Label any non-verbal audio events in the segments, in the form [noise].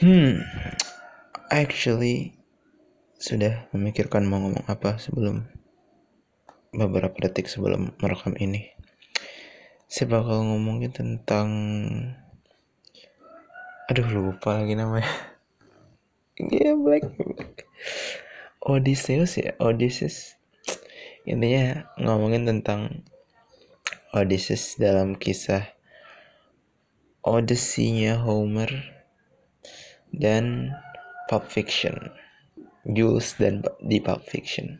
Hmm, actually sudah memikirkan mau ngomong apa sebelum beberapa detik sebelum merekam ini. Saya bakal ngomongin tentang aduh lupa lagi namanya. Yeah, Black. Odysseus ya, Odysseus. Intinya ngomongin tentang Odysseus dalam kisah Odyssey-nya Homer dan Pulp Fiction. Jules dan di Pulp Fiction.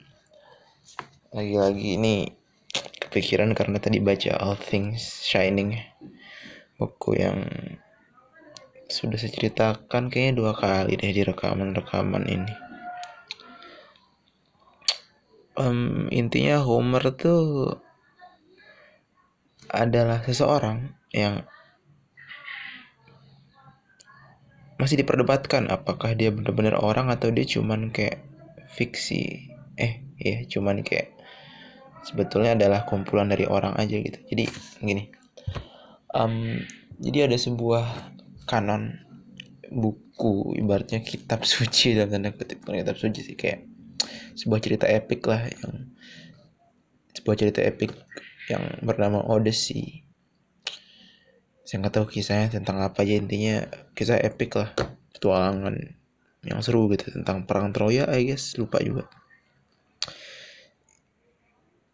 Lagi-lagi ini kepikiran karena tadi baca All Things Shining. Buku yang sudah saya ceritakan kayaknya dua kali deh di rekaman-rekaman ini. Um, intinya Homer tuh adalah seseorang yang masih diperdebatkan apakah dia benar-benar orang atau dia cuman kayak fiksi. Eh ya cuman kayak sebetulnya adalah kumpulan dari orang aja gitu. Jadi gini. Um, jadi ada sebuah kanon buku ibaratnya kitab [laughs] suci dalam tanda kutip. Kitab suci sih kayak sebuah cerita epik lah yang sebuah cerita epik yang bernama Odyssey saya nggak tahu kisahnya tentang apa aja intinya kisah epic lah. Petualangan yang seru gitu tentang perang Troya I guess. Lupa juga.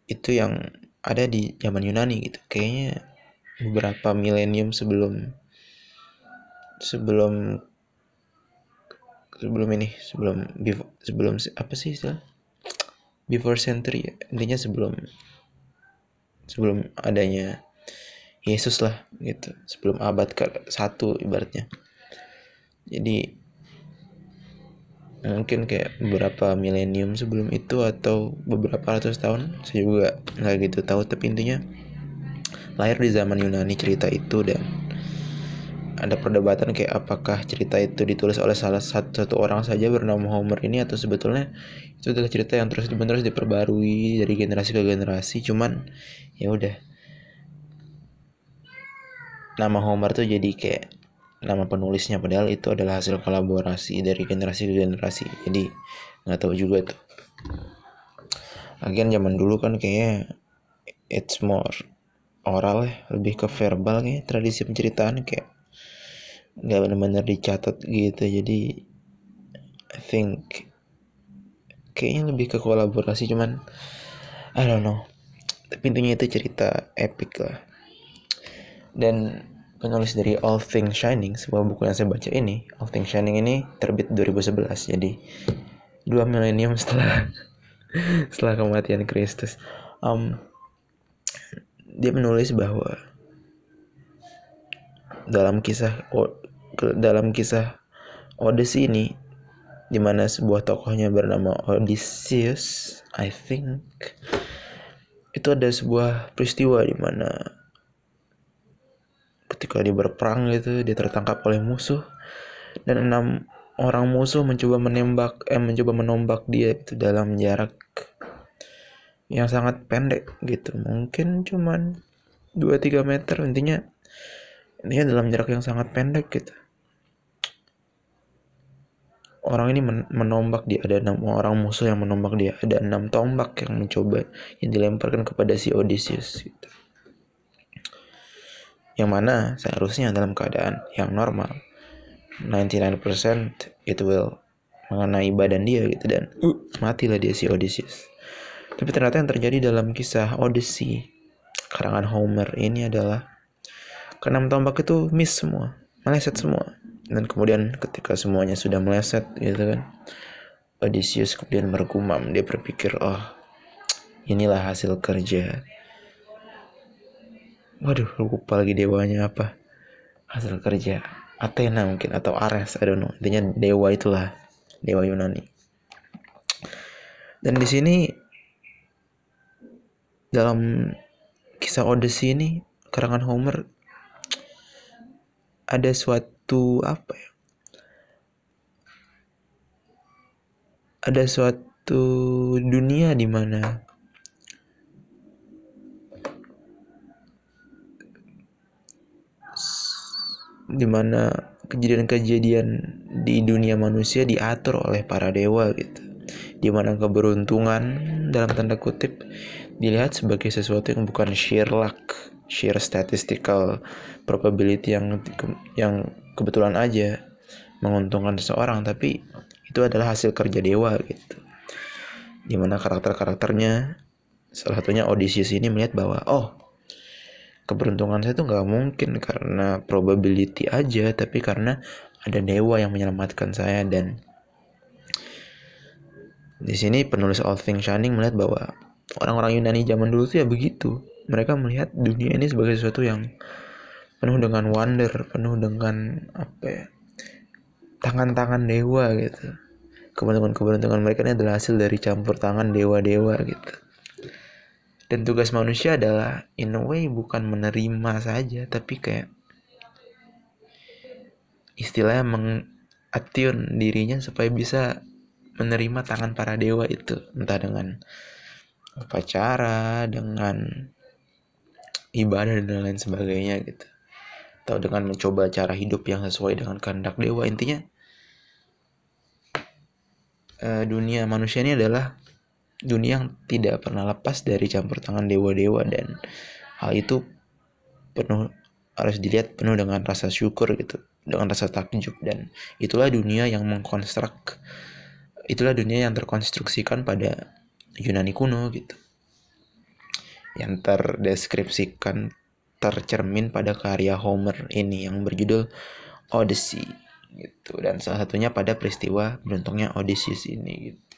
Itu yang ada di zaman Yunani gitu. Kayaknya beberapa milenium sebelum sebelum sebelum ini sebelum sebelum apa sih istilah? Before century ya. Intinya sebelum sebelum adanya Yesus lah gitu. Sebelum abad ke satu ibaratnya. Jadi mungkin kayak beberapa milenium sebelum itu atau beberapa ratus tahun saya juga nggak gitu tahu. Tapi intinya lahir di zaman Yunani cerita itu dan ada perdebatan kayak apakah cerita itu ditulis oleh salah satu, satu orang saja bernama Homer ini atau sebetulnya itu adalah cerita yang terus menerus diperbarui dari generasi ke generasi. Cuman ya udah nama Homer tuh jadi kayak nama penulisnya padahal itu adalah hasil kolaborasi dari generasi ke generasi. Jadi nggak tahu juga tuh. Lagian zaman dulu kan kayaknya it's more oral ya lebih ke verbal kayak tradisi penceritaan kayak nggak benar-benar dicatat gitu. Jadi I think kayaknya lebih ke kolaborasi cuman I don't know. Tapi intinya itu cerita epic lah dan penulis dari All Things Shining sebuah buku yang saya baca ini All Things Shining ini terbit 2011 jadi dua milenium setelah [laughs] setelah kematian Kristus. Um, dia menulis bahwa dalam kisah dalam kisah Odyssey ini di mana sebuah tokohnya bernama Odysseus I think itu ada sebuah peristiwa di mana ketika dia berperang gitu dia tertangkap oleh musuh. Dan enam orang musuh mencoba menembak eh mencoba menombak dia itu dalam jarak yang sangat pendek gitu. Mungkin cuman 2-3 meter. Intinya intinya dalam jarak yang sangat pendek gitu. Orang ini menombak dia. Ada enam orang musuh yang menombak dia. Ada enam tombak yang mencoba yang dilemparkan kepada si Odysseus gitu yang mana seharusnya dalam keadaan yang normal 99% it will mengenai badan dia gitu dan uh, matilah dia si Odysseus. Tapi ternyata yang terjadi dalam kisah Odyssey karangan Homer ini adalah keenam tombak itu miss semua meleset semua. Dan kemudian ketika semuanya sudah meleset gitu kan Odysseus kemudian bergumam. Dia berpikir oh inilah hasil kerja waduh lupa lagi dewanya apa. Hasil kerja Athena mungkin atau Ares I don't know. Intinya dewa itulah dewa Yunani. Dan di sini dalam kisah Odyssey ini karangan Homer ada suatu apa ya? Ada suatu dunia di mana di mana kejadian-kejadian di dunia manusia diatur oleh para dewa gitu. Di mana keberuntungan dalam tanda kutip dilihat sebagai sesuatu yang bukan sheer luck sheer statistical probability yang yang kebetulan aja menguntungkan seseorang tapi itu adalah hasil kerja dewa gitu. Di mana karakter-karakternya salah satunya Odysseus ini melihat bahwa oh keberuntungan saya tuh nggak mungkin karena probability aja tapi karena ada dewa yang menyelamatkan saya dan di sini penulis All Things Shining melihat bahwa orang-orang Yunani zaman dulu tuh ya begitu. Mereka melihat dunia ini sebagai sesuatu yang penuh dengan wonder penuh dengan apa ya tangan-tangan dewa gitu. Keberuntungan-keberuntungan mereka ini adalah hasil dari campur tangan dewa-dewa gitu dan tugas manusia adalah in a way bukan menerima saja tapi kayak istilahnya mengatune dirinya supaya bisa menerima tangan para dewa itu. Entah dengan upacara dengan ibadah dan lain sebagainya gitu. Atau dengan mencoba cara hidup yang sesuai dengan kehendak dewa. Intinya uh, dunia manusia ini adalah dunia yang tidak pernah lepas dari campur tangan dewa-dewa dan hal itu penuh harus dilihat penuh dengan rasa syukur gitu dengan rasa takjub. Dan itulah dunia yang mengkonstruk itulah dunia yang terkonstruksikan pada Yunani kuno gitu. Yang terdeskripsikan tercermin pada karya Homer ini yang berjudul Odyssey gitu. Dan salah satunya pada peristiwa beruntungnya Odysseus ini gitu.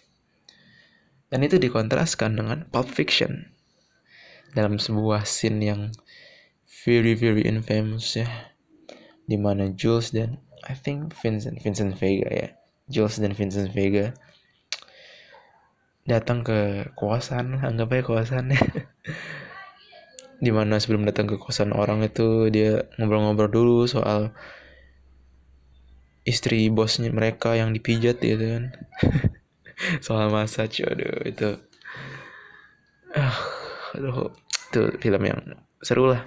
Dan itu dikontraskan dengan Pulp Fiction. Dalam sebuah scene yang very very infamous ya. Di mana Jules dan I think Vincent Vincent Vega ya. Jules dan Vincent Vega datang ke kosan anggap aja kosannya [laughs] di mana sebelum datang ke kosan orang itu dia ngobrol-ngobrol dulu soal istri bosnya mereka yang dipijat gitu kan [laughs] soal massage aduh itu. Ah aduh itu film yang seru lah.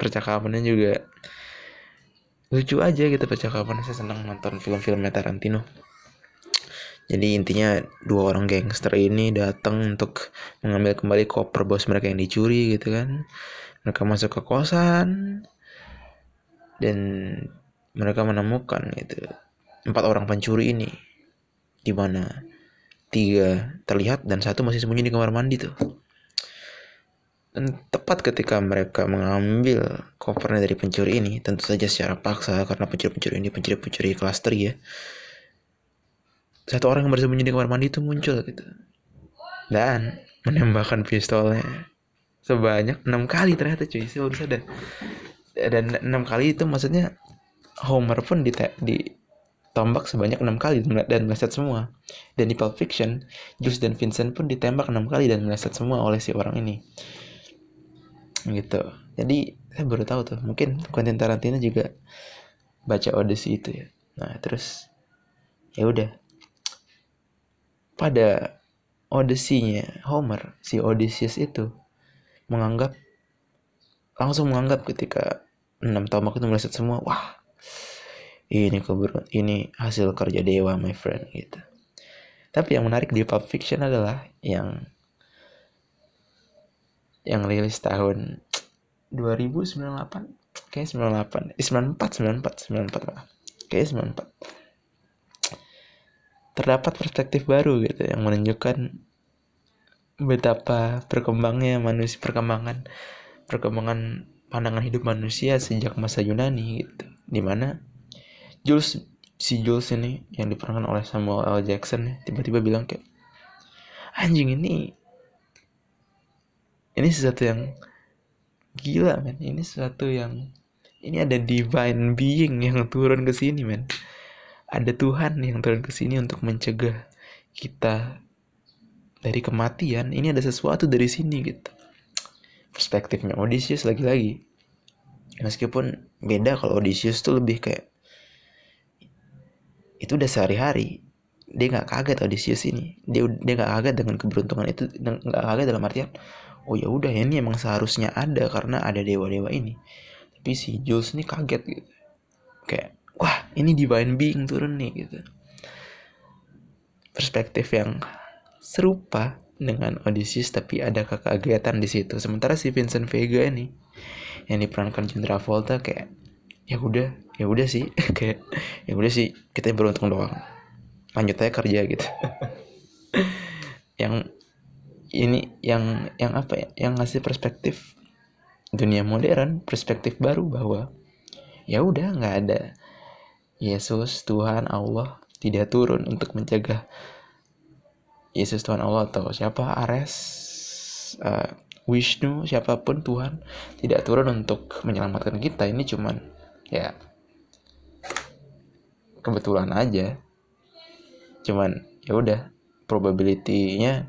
Percakapannya juga lucu aja gitu percakapan saya senang nonton film-filmnya Tarantino. Jadi intinya dua orang gangster ini datang untuk mengambil kembali koper bos mereka yang dicuri gitu kan. Mereka masuk ke kosan dan mereka menemukan itu empat orang pencuri ini di mana tiga terlihat dan satu masih sembunyi di kamar mandi tuh. Dan tepat ketika mereka mengambil kopernya dari pencuri ini tentu saja secara paksa karena pencuri-pencuri ini pencuri-pencuri klaster ya satu orang yang bersembunyi di kamar mandi itu muncul gitu. Dan menembakkan pistolnya sebanyak enam kali ternyata cuy. Saya baru dan enam kali itu maksudnya Homer pun di, di tombak sebanyak enam kali dan meleset semua. Dan di Pulp Fiction, Jules dan Vincent pun ditembak enam kali dan meleset semua oleh si orang ini. Gitu. Jadi saya baru tahu tuh, mungkin Quentin Tarantino juga baca Odyssey itu ya. Nah terus ya udah. Pada Odyssey-nya Homer, si Odysseus itu menganggap langsung menganggap ketika enam tombak itu meleset semua, wah ini keber ini hasil kerja dewa my friend gitu. Tapi yang menarik di Pulp Fiction adalah yang yang rilis tahun 2098 kayak 98 eh, 94 94 94 lah. Kayak 94 terdapat perspektif baru gitu yang menunjukkan betapa berkembangnya manusia perkembangan perkembangan pandangan hidup manusia sejak masa Yunani gitu. Di mana Jules si Jules ini yang diperankan oleh Samuel L. Jackson ya, tiba-tiba bilang kayak anjing ini ini sesuatu yang gila men. Ini sesuatu yang ini ada divine being yang turun ke sini men. Ada Tuhan yang turun ke sini untuk mencegah kita dari kematian. Ini ada sesuatu dari sini gitu. Perspektifnya Odysseus lagi-lagi. Meskipun beda kalau Odysseus tuh lebih kayak itu udah sehari-hari. Dia nggak kaget Odysseus ini. Dia dia nggak kaget dengan keberuntungan itu nggak kaget dalam artian oh ya udah ini emang seharusnya ada karena ada dewa-dewa ini. Tapi si Jules ini kaget gitu. Kayak wah ini divine being turun nih gitu. Perspektif yang serupa dengan Odysseus tapi ada kekagetan di situ. Sementara si Vincent Vega ini yang diperankan John Travolta kayak ya udah ya udah sih. [laughs] Kayak ya udah sih kita beruntung doang. Lanjut aja kerja gitu. [laughs] Yang ini yang yang apa ya? Yang ngasih perspektif dunia modern perspektif baru bahwa ya udah nggak ada. Yesus Tuhan Allah tidak turun untuk mencegah Yesus Tuhan Allah atau siapa Ares uh, Wisnu siapa pun Tuhan tidak turun untuk menyelamatkan kita. Ini cuman ya kebetulan aja. Cuman ya udah probability-nya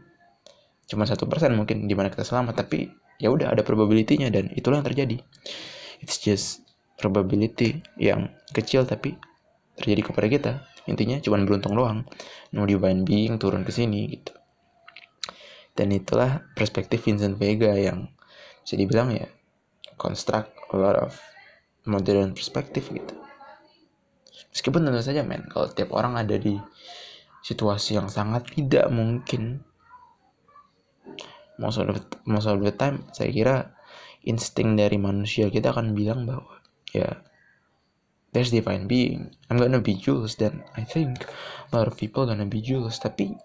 cuma satu persen mungkin di mana kita selamat tapi ya udah ada probability-nya dan itulah yang terjadi. It's just probability yang kecil tapi terjadi kepada kita. Intinya cuma beruntung doang. No divine being turun ke sini gitu. Dan itulah perspektif Vincent Vega yang bisa dibilang ya construct a lot of modern perspective gitu. Meskipun tentu saja men kalau tiap orang ada di situasi yang sangat tidak mungkin most of the, most of the time saya kira insting dari manusia kita akan bilang bahwa ya there's divine being. I'm gonna be Jules dan I think a lot of people gonna be Jules. Tapi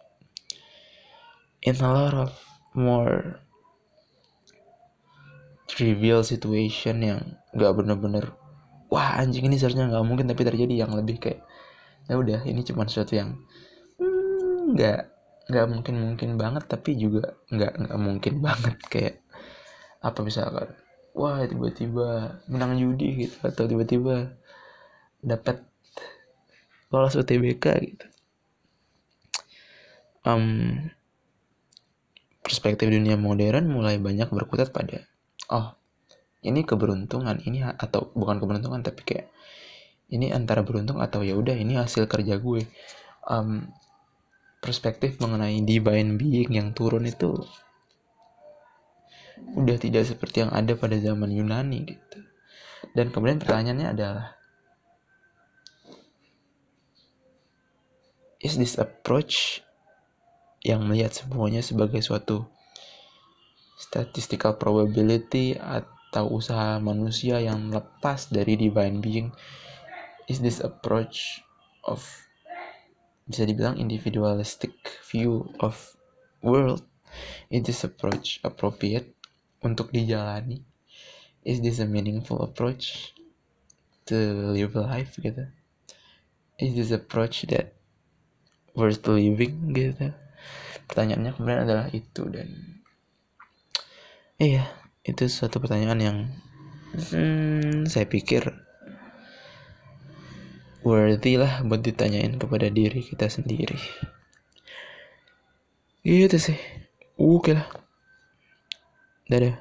in a lot of more trivial situation yang gak bener-bener wah anjing ini seharusnya nggak mungkin tapi terjadi yang lebih kayak ya udah ini cuma sesuatu yang nggak hmm, nggak mungkin mungkin banget tapi juga nggak nggak mungkin [laughs] banget kayak apa misalkan wah tiba-tiba menang judi gitu atau tiba-tiba dapat lolos UTBK gitu. Um, perspektif dunia modern mulai banyak berkutat pada oh ini keberuntungan ini atau bukan keberuntungan tapi kayak ini antara beruntung atau ya udah ini hasil kerja gue um, perspektif mengenai divine being yang turun itu udah tidak seperti yang ada pada zaman Yunani gitu. Dan kemudian pertanyaannya adalah is this approach yang melihat semuanya sebagai suatu statistical probability atau usaha manusia yang lepas dari divine being is this approach of bisa dibilang individualistic view of world? Is this approach appropriate untuk dijalani? Is this a meaningful approach to live life gitu? Is this approach that worth living gitu? Pertanyaannya kemudian adalah itu dan iya itu suatu pertanyaan yang hmm, saya pikir worthy lah buat ditanyain kepada diri kita sendiri. Gitu sih. Oke lah. Dadah